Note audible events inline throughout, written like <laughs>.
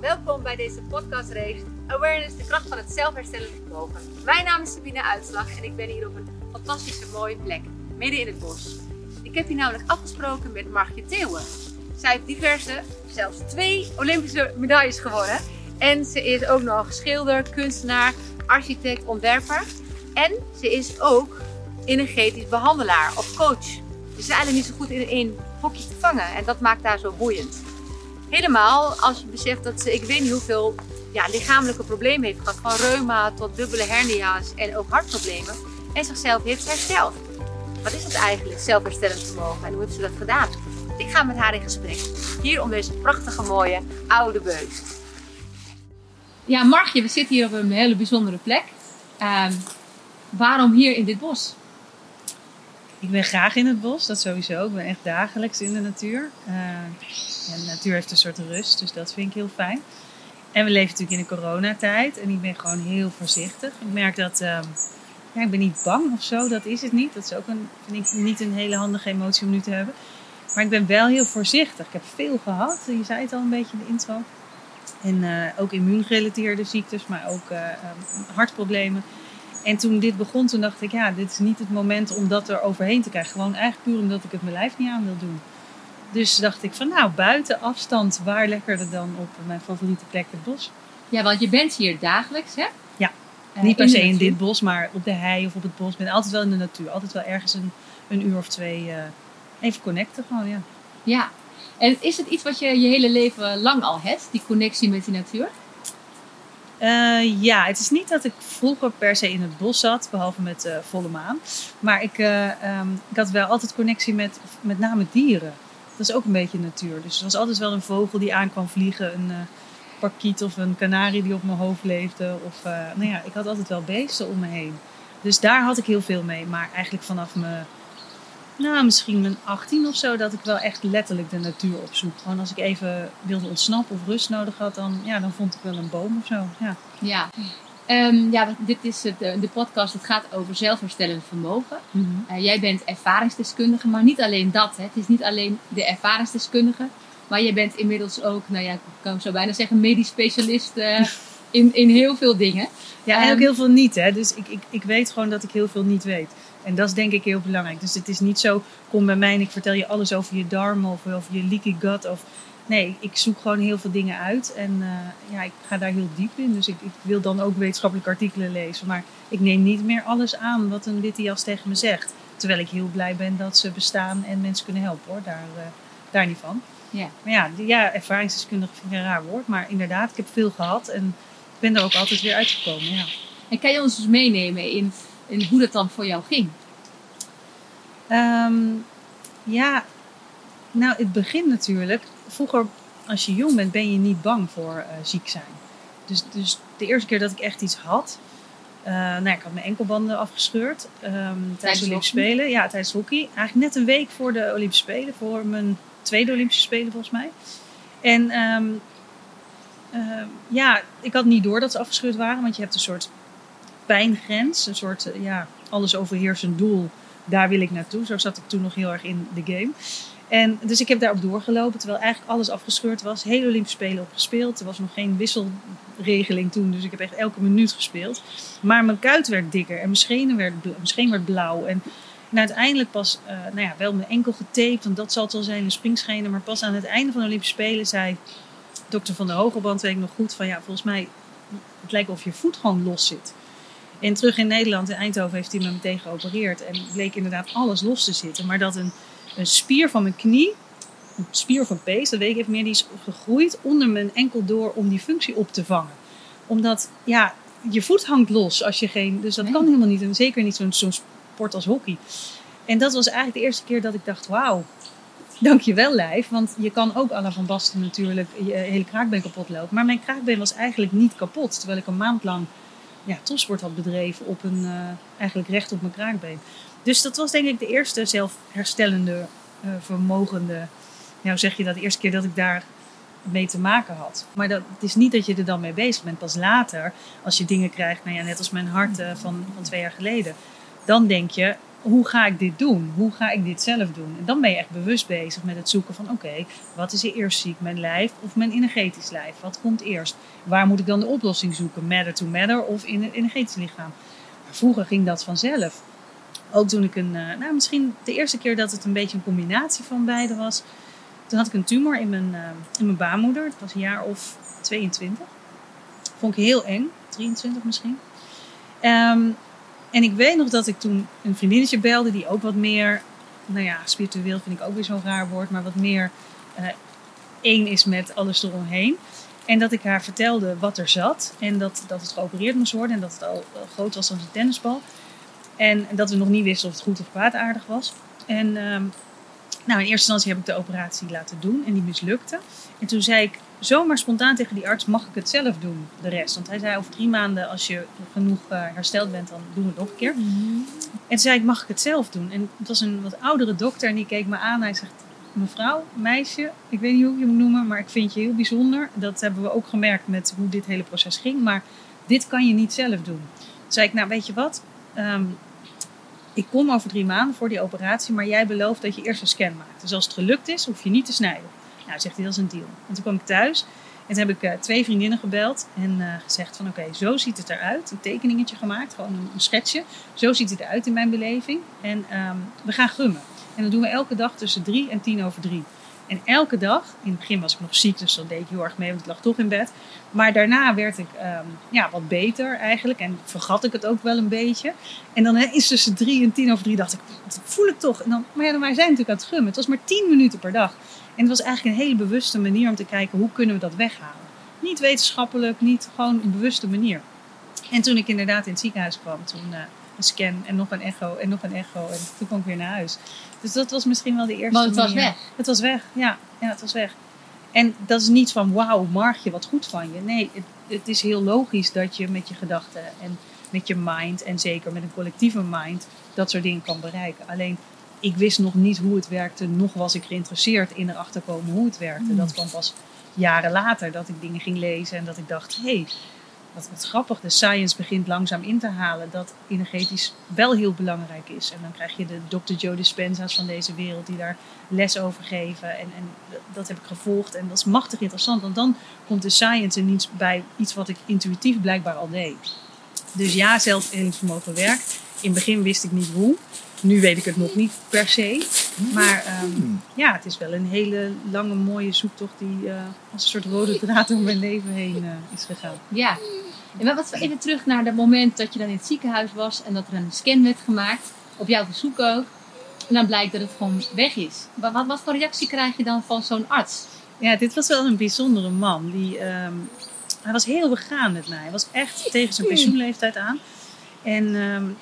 welkom bij deze podcastreeks Awareness, de kracht van het zelfherstellend vermogen. Mijn naam is Sabine Uitslag en ik ben hier op een fantastische mooie plek, midden in het bos. Ik heb hier namelijk afgesproken met Margje Theeuwen. Zij heeft diverse, zelfs twee Olympische medailles gewonnen. En ze is ook nog schilder, kunstenaar, architect, ontwerper. En ze is ook energetisch behandelaar of coach. Ze is eigenlijk niet zo goed in één hokje te vangen en dat maakt haar zo boeiend. Helemaal als je beseft dat ze, ik weet niet hoeveel ja, lichamelijke problemen heeft gehad. Van reuma tot dubbele hernia's en ook hartproblemen. En zichzelf heeft hersteld. Wat is dat eigenlijk, zelfherstellend vermogen? En hoe heeft ze dat gedaan? Ik ga met haar in gesprek. Hier om deze prachtige mooie oude beus. Ja, Margje, we zitten hier op een hele bijzondere plek. Ehm, waarom hier in dit bos? Ik ben graag in het bos, dat sowieso. Ik ben echt dagelijks in de natuur. Uh, de natuur heeft een soort rust, dus dat vind ik heel fijn. En we leven natuurlijk in een coronatijd en ik ben gewoon heel voorzichtig. Ik merk dat, uh, ja, ik ben niet bang of zo, dat is het niet. Dat is ook een, vind ik niet een hele handige emotie om nu te hebben. Maar ik ben wel heel voorzichtig. Ik heb veel gehad, je zei het al een beetje in de intro. En uh, ook immuungerelateerde ziektes, maar ook uh, hartproblemen. En toen dit begon, toen dacht ik, ja, dit is niet het moment om dat er overheen te krijgen. Gewoon eigenlijk puur omdat ik het mijn lijf niet aan wil doen. Dus dacht ik van, nou, buiten afstand, waar lekkerder dan op mijn favoriete plek, het bos. Ja, want je bent hier dagelijks, hè? Ja, uh, niet per se in dit bos, maar op de hei of op het bos. Ik ben altijd wel in de natuur. Altijd wel ergens een, een uur of twee uh, even connecten gewoon, ja. Ja, en is het iets wat je je hele leven lang al hebt, die connectie met die natuur? Uh, ja, het is niet dat ik vroeger per se in het bos zat, behalve met uh, volle maan. Maar ik, uh, um, ik had wel altijd connectie met met name dieren. Dat is ook een beetje natuur. Dus er was altijd wel een vogel die aan kwam vliegen. Een parkiet of een kanarie die op mijn hoofd leefde. Of, nou ja, ik had altijd wel beesten om me heen. Dus daar had ik heel veel mee. Maar eigenlijk vanaf mijn nou, misschien mijn 18 of zo, dat ik wel echt letterlijk de natuur opzoek. Gewoon als ik even wilde ontsnappen of rust nodig had, dan, ja, dan vond ik wel een boom of zo. Ja, ja. Um, ja dit is het, de podcast, het gaat over zelfherstellend vermogen. Mm -hmm. uh, jij bent ervaringsdeskundige, maar niet alleen dat. Hè. Het is niet alleen de ervaringsdeskundige, maar je bent inmiddels ook, nou ja, ik kan zo bijna zeggen, medisch specialist uh, <laughs> in, in heel veel dingen. Ja, en um, ook heel veel niet. Hè. Dus ik, ik, ik weet gewoon dat ik heel veel niet weet. En dat is denk ik heel belangrijk. Dus het is niet zo, kom bij mij en ik vertel je alles over je darmen of over je leaky gut. Of, nee, ik zoek gewoon heel veel dingen uit. En uh, ja, ik ga daar heel diep in. Dus ik, ik, wil dan ook wetenschappelijke artikelen lezen. Maar ik neem niet meer alles aan wat een witte jas tegen me zegt. Terwijl ik heel blij ben dat ze bestaan en mensen kunnen helpen hoor. Daar, uh, daar niet van. Ja. Maar ja, ja ervaringsdeskundige vind ik een raar woord. Maar inderdaad, ik heb veel gehad. En ben er ook altijd weer uitgekomen. Ja. En kan je ons dus meenemen in en hoe dat dan voor jou ging? Um, ja, nou, het begint natuurlijk. Vroeger, als je jong bent, ben je niet bang voor uh, ziek zijn. Dus, dus de eerste keer dat ik echt iets had, uh, nou, ik had mijn enkelbanden afgescheurd um, tijdens, tijdens de Olympische Spelen. Ja, tijdens hockey. Eigenlijk net een week voor de Olympische Spelen, voor mijn tweede Olympische Spelen volgens mij. En um, uh, ja, ik had niet door dat ze afgescheurd waren, want je hebt een soort pijngrens, een soort ja, alles overheersend doel. Daar wil ik naartoe. Zo zat ik toen nog heel erg in de game. En dus ik heb daarop doorgelopen, terwijl eigenlijk alles afgescheurd was. Hele Olympische Spelen opgespeeld. Er was nog geen wisselregeling toen, dus ik heb echt elke minuut gespeeld. Maar mijn kuit werd dikker en mijn schenen werd, werd blauw. En, uiteindelijk pas, uh, nou ja, wel mijn enkel getaped, want dat zal het wel zijn, een springschenen. Maar pas aan het einde van de Olympische Spelen zei dokter van der Hogeband, weet ik nog goed, van ja, volgens mij, het lijkt of je voet gewoon los zit. En terug in Nederland, in Eindhoven, heeft hij me meteen geopereerd. En bleek inderdaad alles los te zitten. Maar dat een, een spier van mijn knie, een spier van pees, dat weet ik even meer, die is gegroeid onder mijn enkel door om die functie op te vangen. Omdat, ja, je voet hangt los als je geen... Dus dat nee. kan helemaal niet. En zeker niet zo'n zo'n sport als hockey. En dat was eigenlijk de eerste keer dat ik dacht, wauw, dankjewel lijf. Want je kan ook Anna van Basten natuurlijk je hele kraakbeen kapot lopen. Maar mijn kraakbeen was eigenlijk niet kapot. Terwijl ik een maand lang ja, topsport had bedreven op een, uh, eigenlijk recht op mijn kraakbeen. Dus dat was denk ik de eerste zelfherstellende, uh, vermogende, nou zeg je dat, de eerste keer dat ik daar mee te maken had. Maar dat, het is niet dat je er dan mee bezig bent. Pas later, als je dingen krijgt, nou ja, net als mijn hart uh, van, van twee jaar geleden. Dan denk je, hoe ga ik dit doen? Hoe ga ik dit zelf doen? En dan ben je echt bewust bezig met het zoeken van oké, wat is er eerst ziek? Mijn lijf of mijn energetisch lijf? Wat komt eerst? Waar moet ik dan de oplossing zoeken? Matter to matter of in het energetisch lichaam? Maar vroeger ging dat vanzelf. Ook toen ik een, uh, nou misschien de eerste keer dat het een beetje een combinatie van beide was. Toen had ik een tumor in mijn, uh, in mijn baarmoeder. Het was een jaar of 22. Vond ik heel eng. 23 misschien. Um, en ik weet nog dat ik toen een vriendinnetje belde die ook wat meer, nou ja, spiritueel vind ik ook weer zo'n raar woord, maar wat meer uh, één is met alles eromheen. En dat ik haar vertelde wat er zat en dat, dat het geopereerd moest worden en dat het al groot was als een tennisbal. En, dat we nog niet wisten of het goed of kwaadaardig was. En um, nou, in eerste instantie heb ik de operatie laten doen en die mislukte. En toen zei ik zomaar spontaan tegen die arts: mag ik het zelf doen, de rest? Want hij zei: over drie maanden, als je genoeg uh, hersteld bent, dan doen we het nog een keer. Mm -hmm. En toen zei ik: mag ik het zelf doen? En het was een wat oudere dokter en die keek me aan. Hij zegt: mevrouw, meisje, ik weet niet hoe ik je moet noemen, maar ik vind je heel bijzonder. Dat hebben we ook gemerkt met hoe dit hele proces ging. Maar dit kan je niet zelf doen. Toen zei ik: nou, weet je wat? Um, ik kom over drie maanden voor die operatie, maar jij belooft dat je eerst een scan maakt. Dus als het gelukt is, hoef je niet te snijden. Nou, zegt hij, dat is een deal. En toen kwam ik thuis en toen heb ik uh, twee vriendinnen gebeld en uh, gezegd van oké, zo ziet het eruit. Een tekeningetje gemaakt, gewoon een, een, schetsje. Zo ziet het eruit in mijn beleving. En um, we gaan gummen. En dat doen we elke dag tussen drie en tien over drie. En elke dag, in het begin was ik nog ziek, dus dat deed ik heel erg mee, want ik lag toch in bed. Maar daarna werd ik um, ja, wat beter eigenlijk en vergat ik het ook wel een beetje. En dan is tussen drie en tien over drie dacht ik, dat voel ik toch. En dan, maar ja, wij zijn natuurlijk aan het gummen. Het was maar tien minuten per dag. En het was eigenlijk een hele bewuste manier om te kijken, hoe kunnen we dat weghalen? Niet wetenschappelijk, niet gewoon een bewuste manier. En toen ik inderdaad in het ziekenhuis kwam, toen uh, een scan en nog een echo en nog een echo. En toen kwam ik weer naar huis. Dus dat was misschien wel de eerste Maar het was manier. weg. Het was weg, ja. Ja, het was weg. En dat is niet van wauw, Margje, wat goed van je. Nee, het, het, is heel logisch dat je met je gedachten en met je mind en zeker met een collectieve mind dat soort dingen kan bereiken. Alleen ik wist nog niet hoe het werkte, nog was ik geïnteresseerd in erachter komen hoe het werkte. Mm. Dat kwam pas jaren later dat ik dingen ging lezen en dat ik dacht, hé, hey, wat, wat grappig, de science begint langzaam in te halen dat energetisch wel heel belangrijk is. En dan krijg je de Dr. Joe Dispenza's van deze wereld die daar les over geven. En, en dat heb ik gevolgd en dat is machtig interessant, want dan komt de science er niet bij iets wat ik intuïtief blijkbaar al deed. Dus ja, zelfhelingsvermogen werkt. In het begin wist ik niet hoe. Nu weet ik het nog niet per se. Maar um, ja, het is wel een hele lange, mooie zoektocht die uh, als een soort rode draad door mijn leven heen uh, is gegaan. Ja. En wat even terug naar het moment dat je dan in het ziekenhuis was en dat er een scan werd gemaakt, op jouw verzoek ook. En dan blijkt dat het gewoon weg is. Wat, wat, wat voor reactie krijg je dan van zo'n arts? Ja, dit was wel een bijzondere man. Die, um, hij was heel begaan met mij. Hij was echt tegen zijn pensioenleeftijd aan. En um,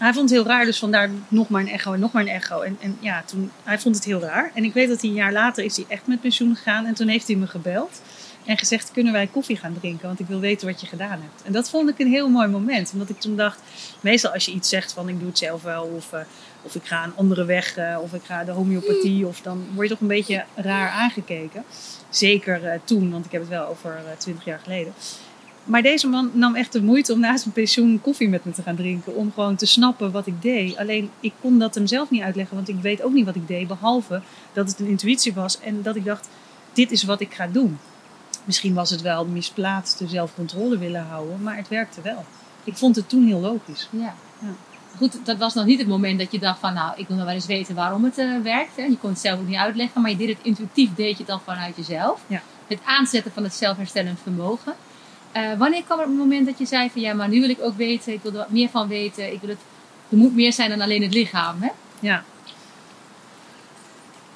hij vond het heel raar, dus vandaar nog maar een echo en nog maar een echo. En, en ja, toen, hij vond het heel raar. En ik weet dat hij een jaar later is hij echt met pensioen gegaan. En toen heeft hij me gebeld en gezegd, kunnen wij koffie gaan drinken? Want ik wil weten wat je gedaan hebt. En dat vond ik een heel mooi moment. Omdat ik toen dacht, meestal als je iets zegt van ik doe het zelf wel. Of, uh, of ik ga een andere weg. Uh, of ik ga de homeopathie. Of dan word je toch een beetje raar aangekeken. Zeker uh, toen, want ik heb het wel over twintig jaar geleden. Maar deze man nam echt de moeite om naast mijn pensioen koffie met me te gaan drinken. Om gewoon te snappen wat ik deed. Alleen ik kon dat hem zelf niet uitleggen, want ik weet ook niet wat ik deed. Behalve dat het een intuïtie was en dat ik dacht: dit is wat ik ga doen. Misschien was het wel misplaatste zelfcontrole willen houden, maar het werkte wel. Ik vond het toen heel logisch. Ja. ja. Goed, dat was nog niet het moment dat je dacht van nou, ik wil nog wel eens weten waarom het uh, werkt. Hè. Je kon het zelf ook niet uitleggen, maar je deed het intuïtief, deed je het dan vanuit jezelf. Ja. Het aanzetten van het zelfherstellend vermogen. Uh, wanneer kwam het moment dat je zei van ja, maar nu wil ik ook weten, ik wil er wat meer van weten, ik wil het, er moet meer zijn dan alleen het lichaam, hè? Ja.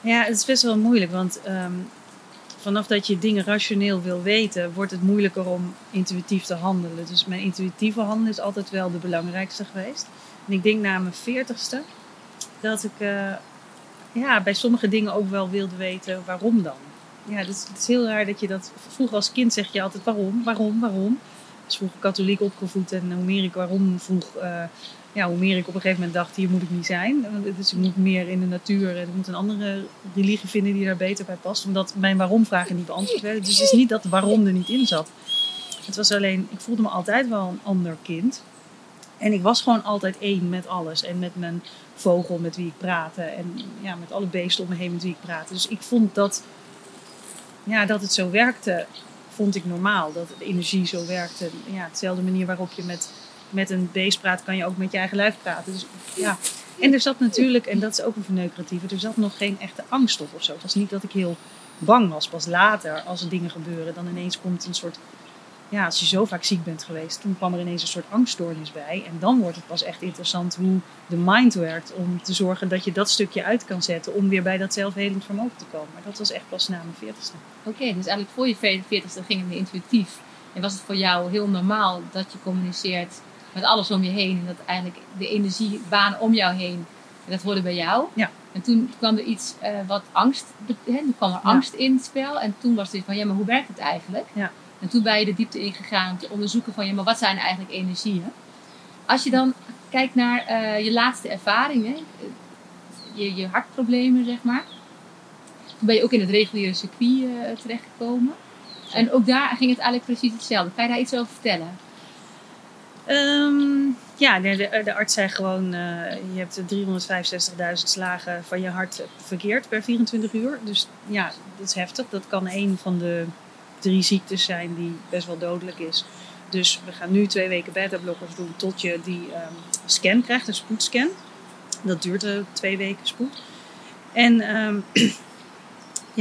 Ja, het is best wel moeilijk, want um, vanaf dat je dingen rationeel wil weten, wordt het moeilijker om intuïtief te handelen. Dus mijn intuïtieve handelen is altijd wel de belangrijkste geweest. En ik denk na mijn veertigste dat ik uh, ja, bij sommige dingen ook wel wilde weten waarom dan. Ja, het is, heel raar dat je dat... Vroeger als kind zeg je altijd waarom, waarom, waarom. Dus vroeger katholiek opgevoed en hoe meer ik waarom vroeg... Uh, ja, hoe meer ik op een gegeven moment dacht, hier moet ik niet zijn. Dus ik moet meer in de natuur en ik moet een andere religie vinden die daar beter bij past. Omdat mijn waarom-vragen niet beantwoord werden. Dus het is niet dat waarom er niet in zat. Het was alleen, ik voelde me altijd wel een ander kind. En ik was gewoon altijd één met alles. En met mijn vogel met wie ik praatte. En ja, met alle beesten om me heen met wie ik praatte. Dus ik vond dat, ja, dat het zo werkte, vond ik normaal. Dat de energie zo werkte. Ja, dezelfde manier waarop je met, met een beest praat, kan je ook met je eigen lijf praten. Dus ja. En er zat natuurlijk, en dat is ook een verneukeratieve, er zat nog geen echte angst op of zo. Het was niet dat ik heel bang was. Pas later, als er dingen gebeuren, dan ineens komt een soort ja, als je zo vaak ziek bent geweest, toen kwam er ineens een soort angststoornis bij. En dan wordt het pas echt interessant hoe de mind werkt om te zorgen dat je dat stukje uit kan zetten om weer bij dat zelfhelend vermogen te komen. Maar dat was echt pas na mijn 40ste. Oké, dus eigenlijk voor je 40ste ging het meer intuïtief. En was het voor jou heel normaal dat je communiceert met alles om je heen en dat eigenlijk de energiebaan om jou heen, dat hoorde bij jou. Ja. En toen kwam er iets uh, wat angst, hè, toen kwam er angst in het spel. En toen was het van, ja, maar hoe werkt het eigenlijk? Ja. En toen ben je de diepte ingegaan om te onderzoeken van, ja, maar wat zijn eigenlijk energieën? Als je dan kijkt naar uh, je laatste ervaringen, je, je hartproblemen, zeg maar. Toen ben je ook in het reguliere circuit uh, terechtgekomen. En ook daar ging het eigenlijk precies hetzelfde. Kan je daar iets over vertellen? Um, ja, de, de, de, arts zei gewoon: uh, je hebt 365.000 slagen van je hart verkeerd per 24 uur. Dus ja, dat is heftig. Dat kan een van de drie ziektes zijn die best wel dodelijk is. Dus we gaan nu twee weken beta-blokkers doen tot je die um, scan krijgt, een spoedscan. Dat duurt uh, twee weken spoed. En um, <clears throat>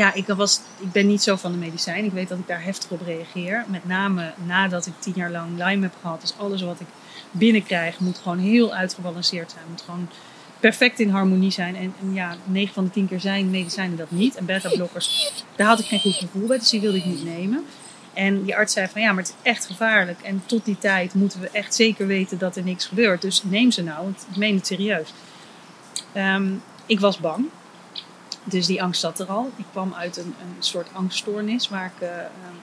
ja, ik, was, ik ben niet zo van de medicijn. Ik weet dat ik daar heftig op reageer. Met name nadat ik tien jaar lang Lyme heb gehad. Dus alles wat ik binnenkrijg moet gewoon heel uitgebalanceerd zijn. Moet gewoon perfect in harmonie zijn. En, en ja, 9 van de 10 keer zijn medicijnen dat niet. En beta-blokkers, daar had ik geen goed gevoel bij. Dus die wilde ik niet nemen. En die arts zei van ja, maar het is echt gevaarlijk. En tot die tijd moeten we echt zeker weten dat er niks gebeurt. Dus neem ze nou, want ik meen het serieus. Um, ik was bang. Dus die angst zat er al. Ik kwam uit een, een soort angststoornis waar ik uh,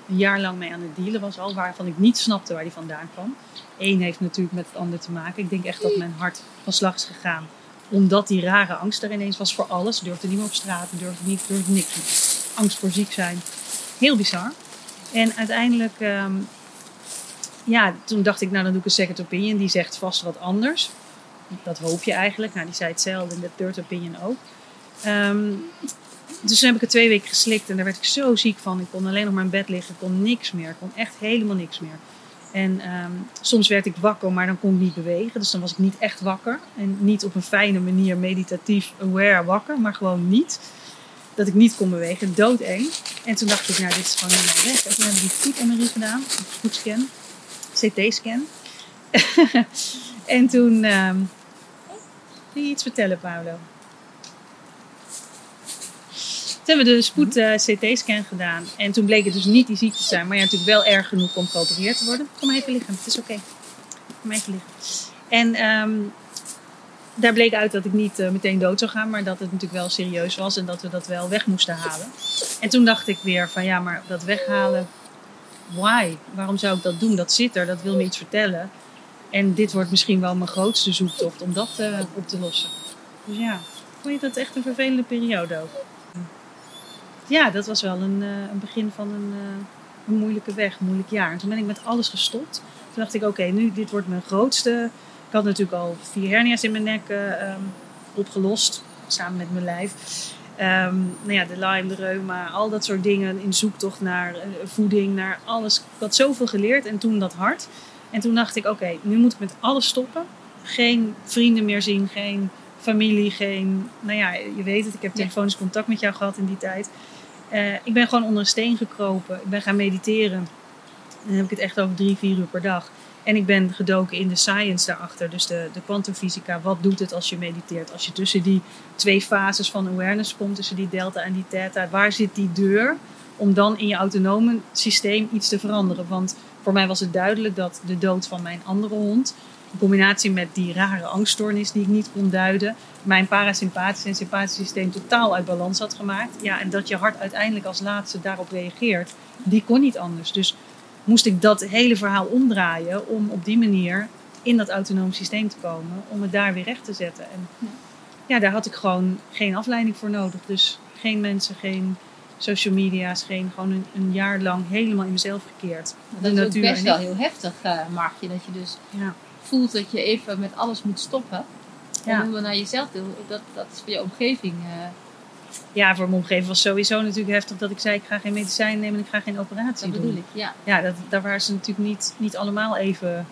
een jaar lang mee aan het dealen was al. Waarvan ik niet snapte waar die vandaan kwam. Eén heeft natuurlijk met het ander te maken. Ik denk echt dat mijn hart van slag is gegaan. Omdat die rare angst er ineens was voor alles. Durfde niet meer op straat, durfde, niet, durfde niks meer. Angst voor ziek zijn. Heel bizar. En uiteindelijk, um, ja, toen dacht ik, nou dan doe ik een second opinion. Die zegt vast wat anders. Dat hoop je eigenlijk. Nou, die zei hetzelfde en de third opinion ook. Um, dus toen heb ik het twee weken geslikt en daar werd ik zo ziek van. Ik kon alleen nog maar in bed liggen, ik kon niks meer. Ik kon echt helemaal niks meer. En um, soms werd ik wakker, maar dan kon ik niet bewegen. Dus dan was ik niet echt wakker. En niet op een fijne manier meditatief aware wakker, maar gewoon niet. Dat ik niet kon bewegen, doodeng. En toen dacht ik, nou dit is gewoon niet weg. En toen heb ik die voet-MRI gedaan, een voetscan, CT-scan. <laughs> en toen... Um, wil je iets vertellen, Paolo? Toen hebben we de spoed uh, CT-scan gedaan. En toen bleek het dus niet die ziekte te zijn. Maar ja, natuurlijk wel erg genoeg om geopereerd te worden. Kom even liggen, het is oké. Kom even liggen. En um, daar bleek uit dat ik niet uh, meteen dood zou gaan. Maar dat het natuurlijk wel serieus was. En dat we dat wel weg moesten halen. En toen dacht ik weer van ja, maar dat weghalen. Why? Waarom zou ik dat doen? Dat zit er, dat wil me iets vertellen. En dit wordt misschien wel mijn grootste zoektocht om dat uh, op te lossen. Dus ja, vond je dat echt een vervelende periode ook? Ja, dat was wel een, uh, een begin van een, uh, een, moeilijke weg, een moeilijk jaar. En toen ben ik met alles gestopt. Toen dacht ik, oké, okay, nu dit wordt mijn grootste. Ik had natuurlijk al vier hernia's in mijn nek uh, um, opgelost, samen met mijn lijf. Um, nou ja, de Lyme, de reuma, al dat soort dingen in zoektocht naar voeding, naar alles. Ik had zoveel geleerd en toen dat hard. En toen dacht ik, oké, okay, nu moet ik met alles stoppen. Geen vrienden meer zien, geen familie, geen... Nou ja, je weet het, ik heb telefonisch contact met jou gehad in die tijd. Uh, ik ben gewoon onder een steen gekropen. Ik ben gaan mediteren. En dan heb ik het echt over drie, vier uur per dag. En ik ben gedoken in de science daarachter. Dus de, de kwantumfysica. Wat doet het als je mediteert? Als je tussen die twee fases van awareness komt. Tussen die delta en die theta. Waar zit die deur? Om dan in je autonome systeem iets te veranderen. Want voor mij was het duidelijk dat de dood van mijn andere hond in combinatie met die rare angststoornis die ik niet kon duiden, mijn parasympathisch en sympathisch systeem totaal uit balans had gemaakt. Ja, en dat je hart uiteindelijk als laatste daarop reageert, die kon niet anders. Dus moest ik dat hele verhaal omdraaien om op die manier in dat autonome systeem te komen, om het daar weer recht te zetten. En ja, daar had ik gewoon geen afleiding voor nodig. Dus geen mensen, geen social media's, geen gewoon een, een jaar lang helemaal in mezelf gekeerd. Dat is ook best wel heel heftig, uh, Markje, dat je dus ja voelt dat je even met alles moet stoppen. Ja. En helemaal naar jezelf toe. Dat, dat is voor je omgeving. eh, Ja, voor mijn omgeving was sowieso natuurlijk heftig dat ik zei: ik ga geen medicijn nemen en ik ga geen operatie dat doen. bedoel ik. Ja. Ja, dat, daar waren ze natuurlijk niet, niet allemaal even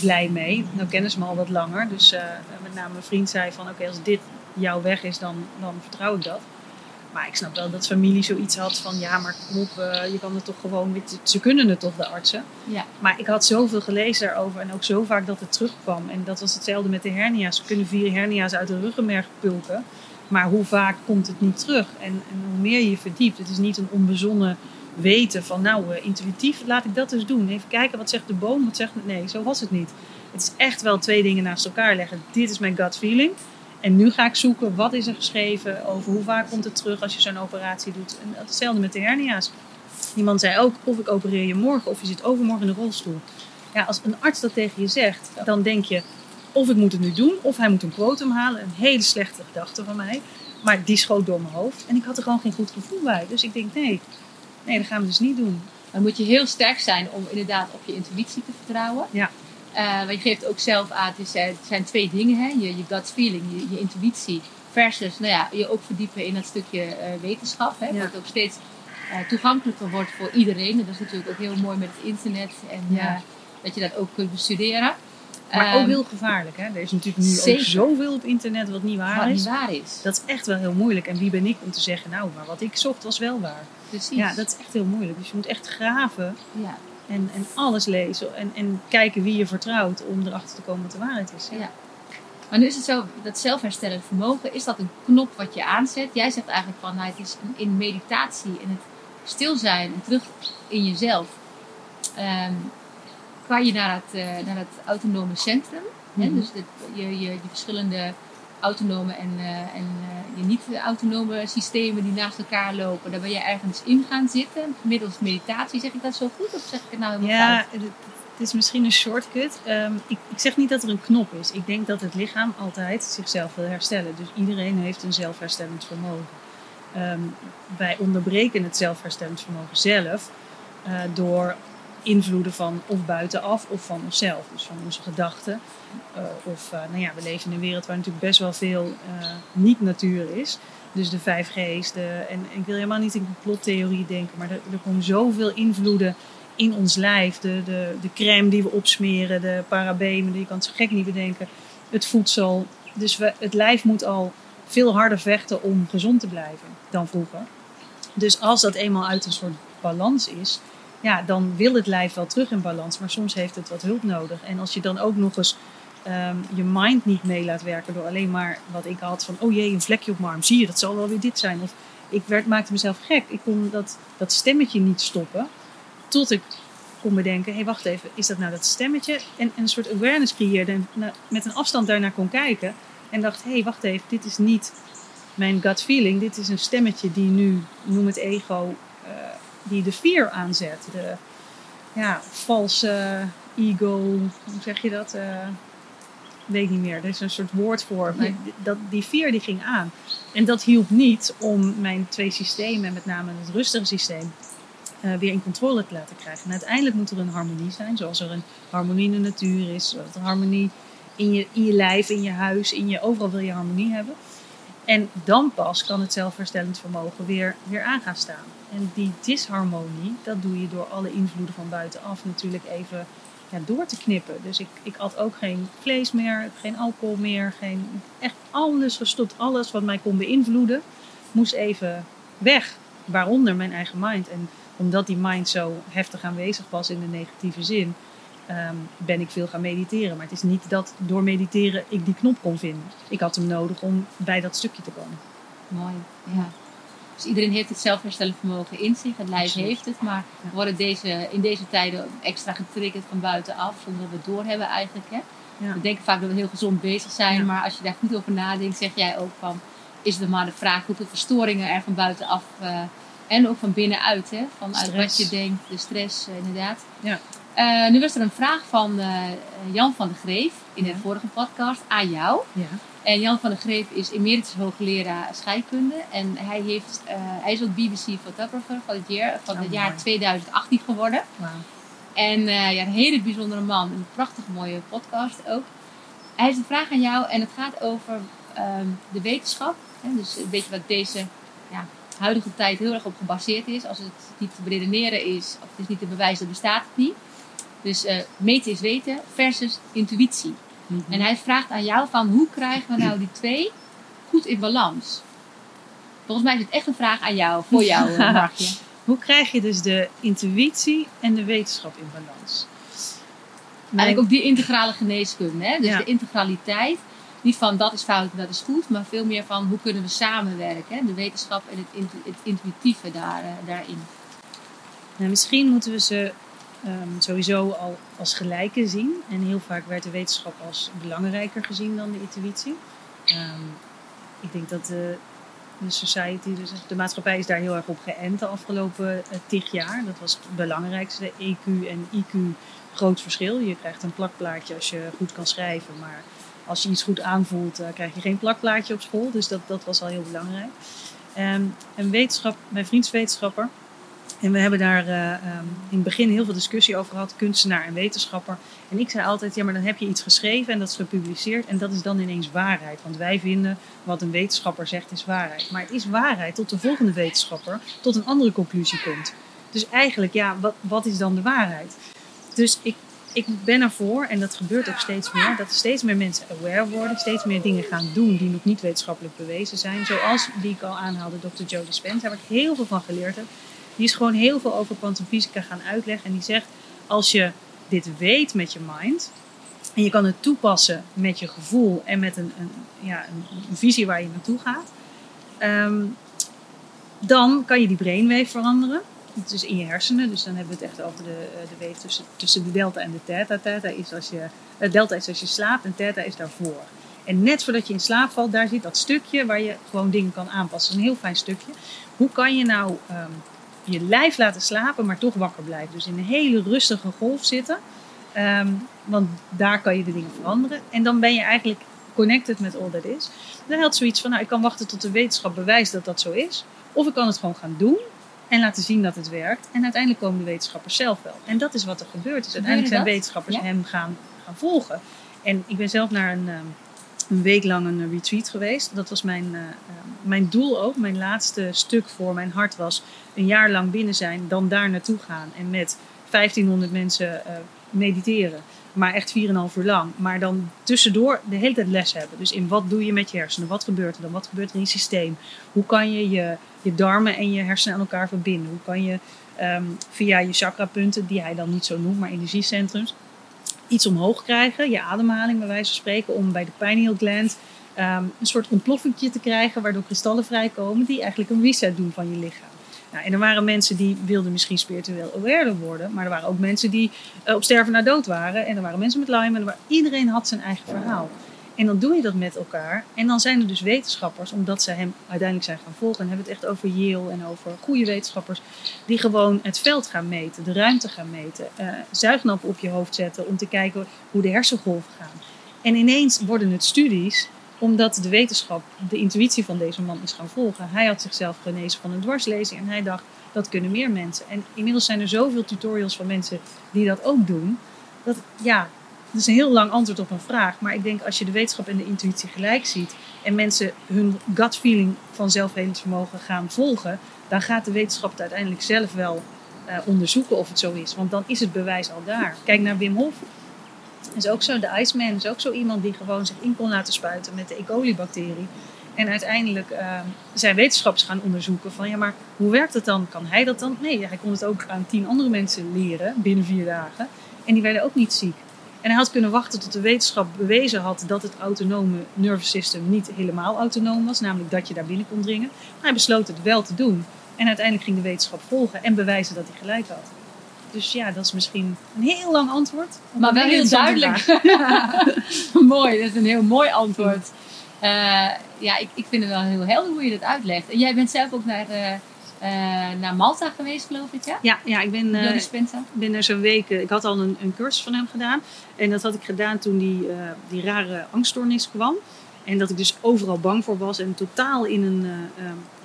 blij mee. Nou kennen ze me al wat langer. Dus eh, met name mijn vriend zei van oké, als dit jouw weg is, dan, dan vertrouw ik dat. Maar ik snap wel dat familie zoiets had van ja, maar kom op, eh, je kan het toch gewoon, met- ze kunnen het toch, de artsen. Ja. Maar ik had zoveel gelezen daarover en ook zo vaak dat het terugkwam. En dat was hetzelfde met de hernia's. Ze kunnen vier hernia's uit de ruggenmerg pulken. Maar hoe vaak komt het niet terug? En, en hoe meer je je verdiept, het is niet een onbezonnen weten van nou, eh, intuïtief laat ik dat dus doen. Even kijken, wat zegt de boom, wat zegt... Nee, zo was het niet. Het is echt wel twee dingen naast elkaar leggen. Dit is mijn gut feeling. En nu ga ik zoeken, wat is er geschreven over hoe vaak komt het terug als je zo'n operatie doet. En hetzelfde met de hernia's. Iemand zei ook, of ik opereer je morgen of je zit overmorgen in de rolstoel. Ja, als een arts dat tegen je zegt, dan denk je, of ik moet het nu doen, of hij moet een quotum halen. Een hele slechte gedachte van mij. Maar die schoot door mijn hoofd. En ik had er gewoon geen goed gevoel bij. Dus ik denk, nee, nee dat gaan we dus niet doen. Dan moet je heel sterk zijn om inderdaad op je intuïtie te vertrouwen. Ja. Eh, want je geeft ook zelf aan, het, is, eh, het zijn twee dingen. Hè? Je, je gut feeling, je, je intuïtie. Versus nou ja, je ook verdiepen in dat stukje eh, wetenschap. Hè? Ja. Wat ook steeds toegankelijker wordt voor iedereen. En dat is natuurlijk ook heel mooi met het internet. En Ja. dat je dat ook kunt bestuderen. Maar ook Ehm, heel gevaarlijk. Hè? Er is natuurlijk nu zeker. ook zoveel op internet wat niet waar wat is. niet waar is. Dat is echt wel heel moeilijk. En wie ben ik om te zeggen, nou, maar wat ik zocht was wel waar. Precies. Ja, dat is echt heel moeilijk. Dus je moet echt graven Ja. En, en alles lezen. En, en kijken wie je vertrouwt om erachter te komen wat de waarheid is. Ja. Maar nu is het zo, dat zelfherstellend vermogen, is dat een knop wat je aanzet? Jij zegt eigenlijk van, nou, het is in meditatie, in het stil zijn en terug in jezelf. Kan je naar het, eh, naar het autonome centrum. hè? Mhm. Dus dit, je, je, je verschillende autonome en, eh, en eh, je niet-autonome systemen die naast elkaar lopen. Daar ben je ergens in gaan zitten, middels meditatie. Zeg ik dat zo goed of zeg ik het nou helemaal Ja, fout? het, het is misschien een shortcut. Ehm, ik, ik zeg niet dat er een knop is. Ik denk dat het lichaam altijd zichzelf wil herstellen. Dus iedereen heeft een zelfherstellend vermogen. Ehm, wij onderbreken het zelfherstellend vermogen zelf eh, door invloeden van of buitenaf of van onszelf. Dus van onze gedachten. Eh, of, eh, nou ja, we leven in een wereld waar natuurlijk best wel veel eh, niet-natuur is. Dus de 5G's. De, en ik wil helemaal niet in complottheorie denken, maar er, komen zoveel invloeden in ons lijf. De, de, de crème die we opsmeren, de parabenen, die je kan het zo gek niet bedenken. Het voedsel. Dus we, het lijf moet al veel harder vechten om gezond te blijven dan vroeger. Dus als dat eenmaal uit een soort balans is, ja, dan wil het lijf wel terug in balans. Maar soms heeft het wat hulp nodig. En als je dan ook nog eens ehm, je mind niet mee laat werken door alleen maar wat ik had van, oh jee, een vlekje op mijn arm. Zie je, dat zal wel weer dit zijn. Of ik werd, maakte mezelf gek. Ik kon dat, dat stemmetje niet stoppen. Tot ik kon bedenken, hé hey, wacht even, is dat nou dat stemmetje? En, en een soort awareness creëerde en met een afstand daarnaar kon kijken. En dacht, hé hey, wacht even, dit is niet mijn gut feeling. Dit is een stemmetje die nu, noem het ego, die de fear aanzet. De ja, valse ego, hoe zeg je dat? Eh, weet niet meer. Er is een soort woord voor. Maar dat, die fear die ging aan. En dat hielp niet om mijn twee systemen, met name het rustige systeem, eh, weer in controle te laten krijgen. En uiteindelijk moet er een harmonie zijn, zoals er een harmonie in de natuur is, zoals er harmonie in je, in je lijf, in je huis, in je, overal wil je harmonie hebben. En dan pas kan het zelfherstellend vermogen weer, weer aan gaan staan. En die disharmonie, dat doe je door alle invloeden van buitenaf natuurlijk even ja, door te knippen. Dus ik, ik at ook geen vlees meer, geen alcohol meer, geen, echt alles gestopt. Alles wat mij kon beïnvloeden, moest even weg. Waaronder mijn eigen mind. En omdat die mind zo heftig aanwezig was in de negatieve zin, ehm, ben ik veel gaan mediteren. Maar het is niet dat door mediteren ik die knop kon vinden. Ik had hem nodig om bij dat stukje te komen. Mooi, ja. Dus iedereen heeft het zelfherstellend vermogen in zich, het lijf Absoluut. heeft het, maar we worden deze, in deze tijden extra getriggerd van buitenaf, zonder dat we het doorhebben eigenlijk. Hè? Ja. We denken vaak dat we heel gezond bezig zijn, Ja. maar als je daar goed over nadenkt, zeg jij ook van, is het maar de vraag hoeveel verstoringen er van buitenaf eh, en ook van binnenuit, hè? vanuit Stress. wat je denkt, de stress eh, inderdaad. Ja. Eh, nu was er een vraag van Jan van de Greef in de vorige podcast aan jou. En Jan van der Greef is emeritus hoogleraar scheikunde. En hij, heeft, eh, hij is ook BBC Photographer van het jaar, van Oh, het jaar mooi. 2018 geworden. En uh, ja, een hele bijzondere man. Een prachtig mooie podcast ook. Hij heeft een vraag aan jou en het gaat over ehm, de wetenschap. Hè? Dus een beetje wat deze ja, huidige tijd heel erg op gebaseerd is. Als het niet te beredeneren is, of het is niet te bewijzen, dan bestaat het niet. Dus uh, meten is weten versus intuïtie. Mm -hmm. En hij vraagt aan jou van hoe krijgen we nou die twee goed in balans? Volgens mij is het echt een vraag aan jou, voor jou, <laughs> Markje. hoe krijg je dus de intuïtie en de wetenschap in balans? Eigenlijk ook die integrale geneeskunde. Hè? Dus ja. de integraliteit. Niet van dat is fout en dat is goed. Maar veel meer van hoe kunnen we samenwerken. Hè? De wetenschap en het, intu het intuïtieve daar, uh, daarin. Nou, misschien moeten we ze um, sowieso al als gelijke zien. En heel vaak werd de wetenschap als belangrijker gezien dan de intuïtie. Um, ik denk dat de, de society, dus de maatschappij is daar heel erg op geënt de afgelopen uh, tig jaar. Dat was het belangrijkste. EQ en IQ, groot verschil. Je krijgt een plakplaatje als je goed kan schrijven. Maar als je iets goed aanvoelt, uh, krijg je geen plakplaatje op school. Dus dat, dat was al heel belangrijk. Um, en wetenschap, mijn vriend wetenschapper. En we hebben daar uh, um, in het begin heel veel discussie over gehad, kunstenaar en wetenschapper. En ik zei altijd, ja, maar dan heb je iets geschreven en dat is gepubliceerd en dat is dan ineens waarheid. Want wij vinden wat een wetenschapper zegt is waarheid. Maar het is waarheid tot de volgende wetenschapper tot een andere conclusie komt. Dus eigenlijk, ja, wat, wat is dan de waarheid? Dus ik, ik ben ervoor, en dat gebeurt ook steeds meer, dat steeds meer mensen aware worden, steeds meer dingen gaan doen die nog niet wetenschappelijk bewezen zijn. Zoals die ik al aanhaalde, Dr. Joe Dispenza, waar ik heel veel van geleerd heb. Die is gewoon heel veel over kwantumfysica gaan uitleggen. En die zegt, als je dit weet met je mind, en je kan het toepassen met je gevoel en met een, een ja, een, visie waar je naartoe gaat, um, dan kan je die brainwave veranderen. Dus in je hersenen. Dus dan hebben we het echt over de, de wave tussen, tussen de delta en de theta. Theta is als je, uh, delta is als je slaapt en theta is daarvoor. En net voordat je in slaap valt, daar zit dat stukje waar je gewoon dingen kan aanpassen. Is een heel fijn stukje. Hoe kan je nou um, je lijf laten slapen, maar toch wakker blijven? Dus in een hele rustige golf zitten. Um, want daar kan je de dingen veranderen. En dan ben je eigenlijk connected met all that is. Dan helpt zoiets van, nou, ik kan wachten tot de wetenschap bewijst dat dat zo is. Of ik kan het gewoon gaan doen en laten zien dat het werkt. En uiteindelijk komen de wetenschappers zelf wel. En dat is wat er gebeurt. Dus uiteindelijk zijn wetenschappers ja. hem gaan, gaan volgen. En ik ben zelf naar een, een week lang een retreat geweest. Dat was mijn, uh, mijn doel ook. Mijn laatste stuk voor mijn hart was een jaar lang binnen zijn, dan daar naartoe gaan en met 1500 mensen mediteren. Maar echt 4,5 uur lang. Maar dan tussendoor de hele tijd les hebben. Dus in wat doe je met je hersenen? Wat gebeurt er dan? Wat gebeurt er in je systeem? Hoe kan je je, je darmen en je hersenen aan elkaar verbinden? Hoe kan je um, via je chakrapunten, die hij dan niet zo noemt, maar energiecentrums, iets omhoog krijgen? Je ademhaling, bij wijze van spreken, om bij de pineal gland um, een soort ontploffingje te krijgen, waardoor kristallen vrijkomen die eigenlijk een reset doen van je lichaam. Nou, en er waren mensen die wilden misschien spiritueel aware worden, maar er waren ook mensen die uh, op sterven na dood waren. En er waren mensen met Lyme en er iedereen had zijn eigen verhaal. En dan doe je dat met elkaar. En dan zijn er dus wetenschappers, omdat ze hem uiteindelijk zijn gaan volgen. En hebben het echt over Yale en over goede wetenschappers. Die gewoon het veld gaan meten, de ruimte gaan meten. Uh, zuignappen op je hoofd zetten om te kijken hoe de hersengolven gaan. En ineens worden het studies omdat de wetenschap de intuïtie van deze man is gaan volgen. Hij had zichzelf genezen van een dwarslezing en hij dacht, dat kunnen meer mensen. En inmiddels zijn er zoveel tutorials van mensen die dat ook doen. Dat, ja, dat is een heel lang antwoord op een vraag. Maar ik denk als je de wetenschap en de intuïtie gelijk ziet en mensen hun gut feeling van zelfhelingsvermogen gaan volgen, dan gaat de wetenschap het uiteindelijk zelf wel uh, onderzoeken of het zo is. Want dan is het bewijs al daar. Kijk naar Wim Hof is ook zo, de Iceman is ook zo iemand die gewoon zich in kon laten spuiten met de E. coli-bacterie. En uiteindelijk uh, zijn wetenschappers gaan onderzoeken van ja, maar hoe werkt het dan? Kan hij dat dan? Nee, hij kon het ook aan tien andere mensen leren binnen vier dagen. En die werden ook niet ziek. En hij had kunnen wachten tot de wetenschap bewezen had dat het autonome nervous system niet helemaal autonoom was. Namelijk dat je daar binnen kon dringen. Maar hij besloot het wel te doen. En uiteindelijk ging de wetenschap volgen en bewijzen dat hij gelijk had. Dus ja, dat is misschien een heel lang antwoord. Maar wel heel duidelijk. <laughs> mooi, dat is een heel mooi antwoord. Uh, ja, ik, ik vind het wel heel helder hoe je dat uitlegt. En jij bent zelf ook naar, uh, naar Malta geweest, geloof ik, ja? Ja, ja ik ben, ben er zo'n week... ik had al een, een cursus van hem gedaan. En dat had ik gedaan toen die, die rare angststoornis kwam. En dat ik dus overal bang voor was en totaal in een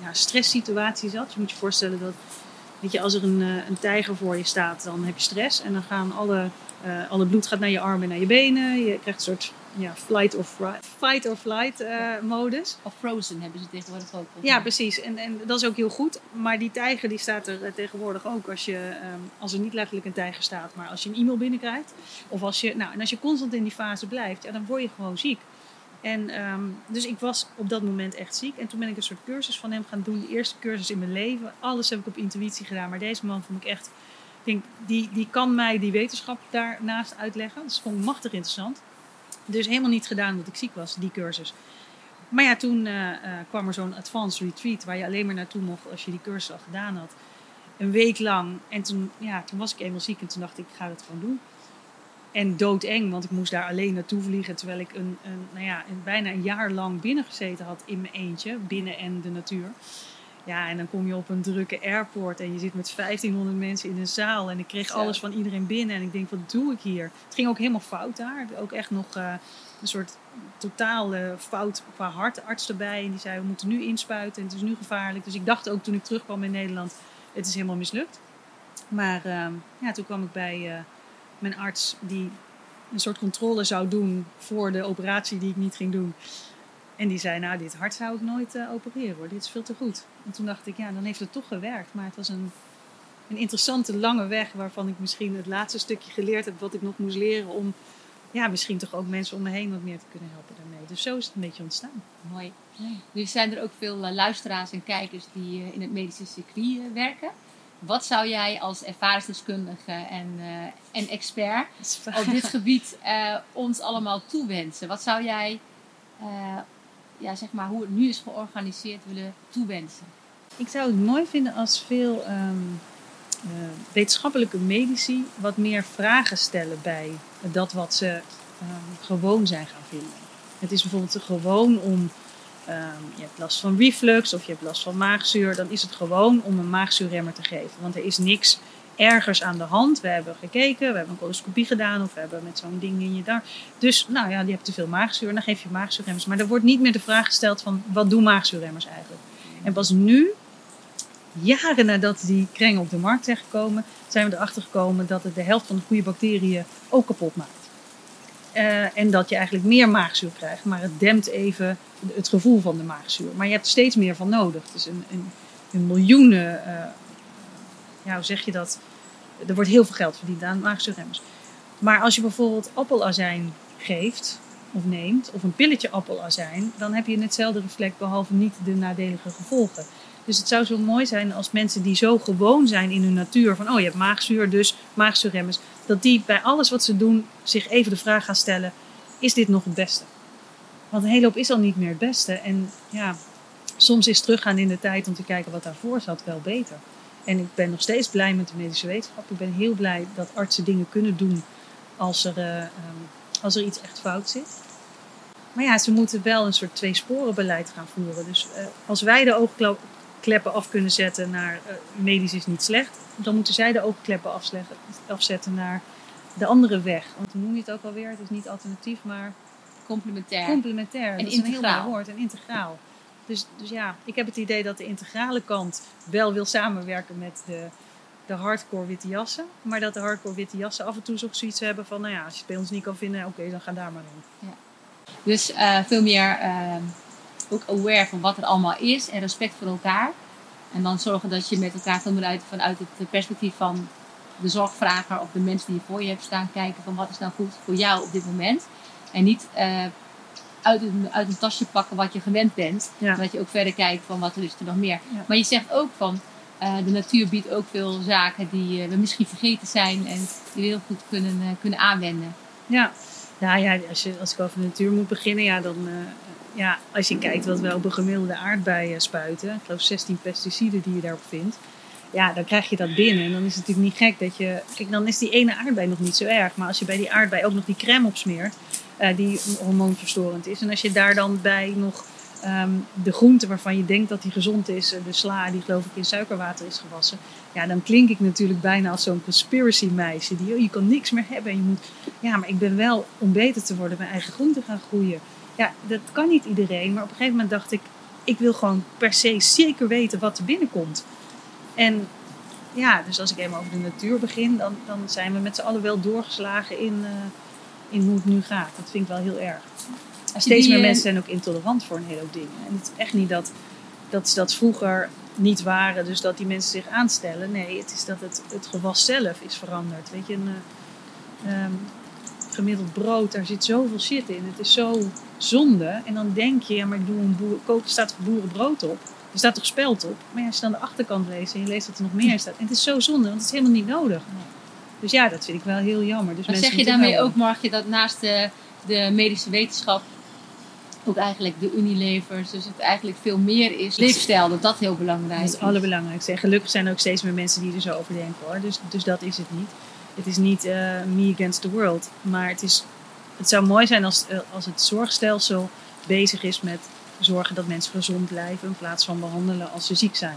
ja, stresssituatie zat. Je moet je voorstellen dat weet je, als er een, eh, een tijger voor je staat, dan heb je stress. En dan gaan alle, eh, alle bloed gaat naar je armen en naar je benen. Je krijgt een soort ja, flight fri- fight or flight eh, modus. Of Frozen hebben ze tegenwoordig ook. Ja, precies. En, en dat is ook heel goed. Maar die tijger die staat er eh, tegenwoordig ook als, je, ehm, als er niet letterlijk een tijger staat, maar als je een e-mail binnenkrijgt. Of als je, nou, en als je constant in die fase blijft, ja, dan word je gewoon ziek. En ehm, dus ik was op dat moment echt ziek. En toen ben ik een soort cursus van hem gaan doen. De eerste cursus in mijn leven. Alles heb ik op intuïtie gedaan. Maar deze man vond ik echt... Ik denk, die, die kan mij die wetenschap daarnaast uitleggen. Dus dat vond ik machtig interessant. Dus helemaal niet gedaan omdat ik ziek was, die cursus. Maar ja, toen eh, eh, kwam er zo'n advanced retreat waar je alleen maar naartoe mocht als je die cursus al gedaan had. Een week lang. En toen, ja, toen was ik eenmaal ziek en toen dacht ik, ik ga dat gewoon doen. En doodeng, want ik moest daar alleen naartoe vliegen. Terwijl ik een, een, nou ja, een, bijna een jaar lang binnen gezeten had in mijn eentje. Binnen en de natuur. Ja, en dan kom je op een drukke airport en je zit met 1500 mensen in een zaal. En ik kreeg alles van iedereen binnen. En ik denk, wat doe ik hier? Het ging ook helemaal fout daar. Ook echt nog eh, een soort totaal fout qua hartarts erbij. En die zei, we moeten nu inspuiten en het is nu gevaarlijk. Dus ik dacht ook toen ik terugkwam in Nederland, het is helemaal mislukt. Maar ehm, ja, toen kwam ik bij eh, mijn arts die een soort controle zou doen voor de operatie die ik niet ging doen. En die zei, nou, dit hart zou ik nooit eh, opereren hoor, dit is veel te goed. En toen dacht ik, ja, dan heeft het toch gewerkt. Maar het was een, een interessante lange weg waarvan ik misschien het laatste stukje geleerd heb wat ik nog moest leren om ja, misschien toch ook mensen om me heen wat meer te kunnen helpen daarmee. Dus zo is het een beetje ontstaan. Mooi. Nu zijn er ook veel eh, luisteraars en kijkers die eh, in het medische circuit werken. Wat zou jij als ervaringsdeskundige en, en expert <laughs> op dit gebied ons allemaal toewensen? Wat zou jij, ja, zeg maar, hoe het nu is georganiseerd, willen toewensen? Ik zou het mooi vinden als veel ehm, eh, wetenschappelijke medici wat meer vragen stellen bij dat wat ze ehm, gewoon zijn gaan vinden. Het is bijvoorbeeld gewoon om, ehm, je hebt last van reflux of je hebt last van maagzuur, dan is het gewoon om een maagzuurremmer te geven. Want er is niks ergers aan de hand. We hebben gekeken, we hebben een coloscopie gedaan of we hebben met zo'n ding in je darm. Dus nou ja, die hebt te veel maagzuur, dan geef je maagzuurremmers. Maar er wordt niet meer de vraag gesteld van wat doen maagzuurremmers eigenlijk? En pas nu, jaren nadat die krengen op de markt zijn gekomen, zijn we erachter gekomen dat het de helft van de goede bacteriën ook kapot maakt. Eh, en dat je eigenlijk meer maagzuur krijgt, maar het dempt even het gevoel van de maagzuur. Maar je hebt er steeds meer van nodig. Dus een, een, een miljoenen, eh, ja, hoe zeg je dat? Er wordt heel veel geld verdiend aan maagzuurremmers. Maar als je bijvoorbeeld appelazijn geeft of neemt, of een pilletje appelazijn, dan heb je hetzelfde reflect, behalve niet de nadelige gevolgen. Dus het zou zo mooi zijn als mensen die zo gewoon zijn in hun natuur, van oh je hebt maagzuur, dus maagzuurremmers, dat die bij alles wat ze doen zich even de vraag gaan stellen, is dit nog het beste? Want een hele hoop is al niet meer het beste. En ja, soms is teruggaan in de tijd om te kijken wat daarvoor zat wel beter. En ik ben nog steeds blij met de medische wetenschap. Ik ben heel blij dat artsen dingen kunnen doen als er, eh, ehm, als er iets echt fout zit. Maar ja, ze moeten wel een soort twee-sporen-beleid gaan voeren. Dus eh, als wij de oogkleppen af kunnen zetten naar eh, medisch is niet slecht, dan moeten zij de oogkleppen afzetten naar de andere weg. Want hoe noem je het ook alweer? Het is niet alternatief, maar Complementair. complementair. En dat is een heel mooi woord, en integraal. Dus, dus ja, ik heb het idee dat de integrale kant wel wil samenwerken met de, de hardcore witte jassen. Maar dat de hardcore witte jassen af en toe zoiets hebben van, nou ja, als je het bij ons niet kan vinden, oké, dan ga daar maar heen. Dus eh, veel meer eh, ook aware van wat er allemaal is en respect voor elkaar. En dan zorgen dat je met elkaar veel meer uit, vanuit het perspectief van de zorgvrager of de mensen die je voor je hebt staan kijken van wat is nou goed voor jou op dit moment. En niet eh, uit, een, uit een tasje pakken wat je gewend bent. Ja. Maar dat je ook verder kijkt van wat er is er nog meer. Ja. Maar je zegt ook van eh, de natuur biedt ook veel zaken die eh, we misschien vergeten zijn en die we heel goed kunnen, eh, kunnen aanwenden. Ja, nou ja, als, je, als ik over de natuur moet beginnen, ja, dan, ja, als je kijkt wat we op een gemiddelde aardbei spuiten, ik geloof 16 pesticiden die je daarop vindt, ja, dan krijg je dat binnen. En dan is het natuurlijk niet gek dat je, kijk, dan is die ene aardbei nog niet zo erg, maar als je bij die aardbei ook nog die crème opsmeert, eh, die hormoonverstorend is, en als je daar dan bij nog ehm, de groente waarvan je denkt dat die gezond is, eh, de sla die geloof ik in suikerwater is gewassen, ja, dan klink ik natuurlijk bijna als zo'n conspiracy meisje die, oh, je kan niks meer hebben en je moet ja, maar ik ben wel, om beter te worden, mijn eigen groenten gaan groeien. Ja, dat kan niet iedereen. Maar op een gegeven moment dacht ik, ik wil gewoon per se zeker weten wat er binnenkomt. En ja, dus als ik even over de natuur begin, dan, dan zijn we met z'n allen wel doorgeslagen in, eh, in hoe het nu gaat. Dat vind ik wel heel erg. En steeds meer eh, mensen zijn ook intolerant voor een hele hoop dingen. En het is echt niet dat, dat ze dat vroeger niet waren, dus dat die mensen zich aanstellen. Nee, het is dat het, het gewas zelf is veranderd. Weet je, een eh, ehm, gemiddeld brood, daar zit zoveel shit in. Het is zo zonde. En dan denk je, ja, maar ik doe een boer, koop, er staat boerenbrood op. Er staat toch speld op? Maar ja, als je dan de achterkant leest en je leest dat er nog meer in staat. En het is zo zonde, want het is helemaal niet nodig. Dus ja, dat vind ik wel heel jammer. Dus Maar zeg je daarmee ook, Margje, dat naast de, de medische wetenschap ook eigenlijk de Unilevers, dus het eigenlijk veel meer is, leefstijl, dat dat heel belangrijk Dat is. is het allerbelangrijkste. En gelukkig zijn er ook steeds meer mensen die er zo over denken hoor. Dus, dus dat is het niet. Het is niet eh, me against the world. Maar het, is, het zou mooi zijn als, eh, als het zorgstelsel bezig is met zorgen dat mensen gezond blijven. In plaats van behandelen als ze ziek zijn.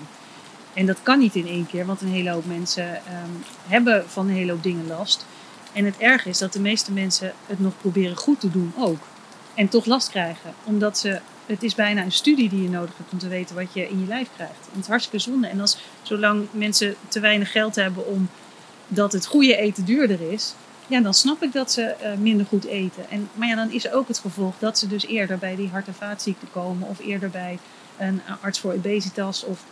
En dat kan niet in één keer, want een hele hoop mensen ehm, hebben van een hele hoop dingen last. En het erg is dat de meeste mensen het nog proberen goed te doen ook. En toch last krijgen. Omdat ze, het is bijna een studie die je nodig hebt om te weten wat je in je lijf krijgt. En het is hartstikke zonde. En als, zolang mensen te weinig geld hebben om dat het goede eten duurder is. Ja, dan snap ik dat ze eh, minder goed eten. En, maar ja, dan is ook het gevolg dat ze dus eerder bij die hart- en vaatziekten komen. Of eerder bij een arts voor obesitas. Of,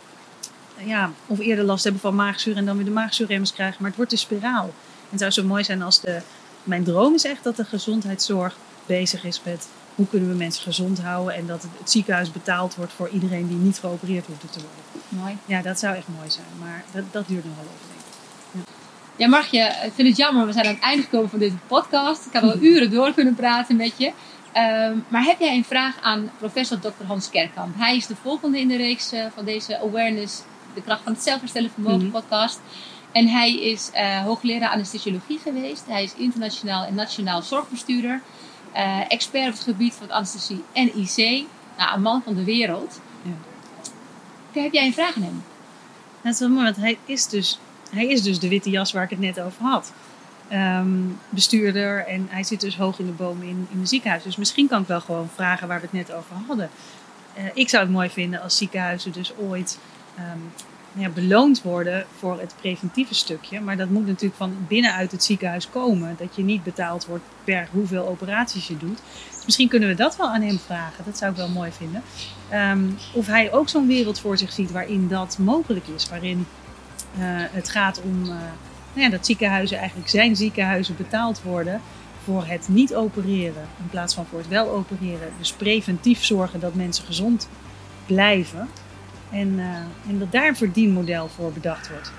ja, of eerder last hebben van maagzuur en dan weer de maagzuurremmers krijgen. Maar het wordt een spiraal. En het zou zo mooi zijn als de... Mijn droom is echt dat de gezondheidszorg bezig is met hoe kunnen we mensen gezond houden. En dat het, ziekenhuis betaald wordt voor iedereen die niet geopereerd hoeft te worden. Mooi. Ja, dat zou echt mooi zijn. Maar dat, dat duurt nog wel ik. Ja, Margje, ik vind het jammer, we zijn aan het einde gekomen van deze podcast. Ik had al uren door kunnen praten met je. Ehm, maar heb jij een vraag aan professor Dr. Hans Kerkamp? Hij is de volgende in de reeks eh, van deze Awareness, de kracht van het zelfherstellen vermogen Mhm. podcast. En hij is eh, hoogleraar anesthesiologie geweest. Hij is internationaal en nationaal zorgbestuurder. eh, expert op het gebied van anesthesie en IC. Nou, een man van de wereld. Ja. Heb jij een vraag aan hem? Dat is wel mooi, want hij is dus, hij is dus de witte jas waar ik het net over had. Ehm, bestuurder en hij zit dus hoog in de bomen in, in een ziekenhuis. Dus misschien kan ik wel gewoon vragen waar we het net over hadden. Eh, ik zou het mooi vinden als ziekenhuizen dus ooit ehm, ja, beloond worden voor het preventieve stukje. Maar dat moet natuurlijk van binnenuit het ziekenhuis komen. Dat je niet betaald wordt per hoeveel operaties je doet. Dus misschien kunnen we dat wel aan hem vragen. Dat zou ik wel mooi vinden. Ehm, of hij ook zo'n wereld voor zich ziet waarin dat mogelijk is. Waarin eh, het gaat om eh, nou ja, dat ziekenhuizen eigenlijk zijn ziekenhuizen betaald worden voor het niet opereren in plaats van voor het wel opereren. Dus preventief zorgen dat mensen gezond blijven. En, eh, en dat daar een verdienmodel voor bedacht wordt.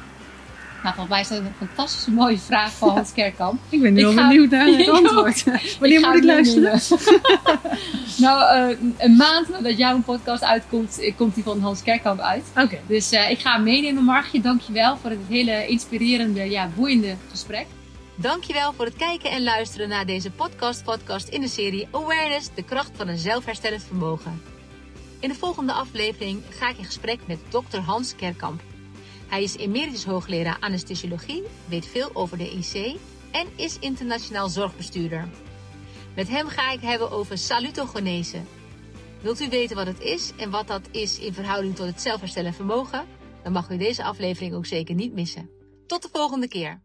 Nou, volgens mij is dat een fantastische mooie vraag van Hans Kerkamp. Ik ben nu Ik al ga- benieuwd naar het <laughs> antwoord. Wanneer ga moet ik luisteren? <laughs> nou, eh, een maand nadat jouw podcast uitkomt, eh, komt die van Hans Kerkamp uit. Oké. Dus eh, ik ga hem meenemen, Margje. Dankjewel voor het hele inspirerende, ja, boeiende gesprek. Dankjewel voor het kijken en luisteren naar deze podcast-podcast in de serie Awareness, de kracht van een zelfherstellend vermogen. In de volgende aflevering ga ik in gesprek met Dr. Hans Kerkamp. Hij is emeritus hoogleraar anesthesiologie, weet veel over de IC en is internationaal zorgbestuurder. Met hem ga ik hebben over salutogenese. Wilt u weten wat het is en wat dat is in verhouding tot het zelfherstellen vermogen? Dan mag u deze aflevering ook zeker niet missen. Tot de volgende keer.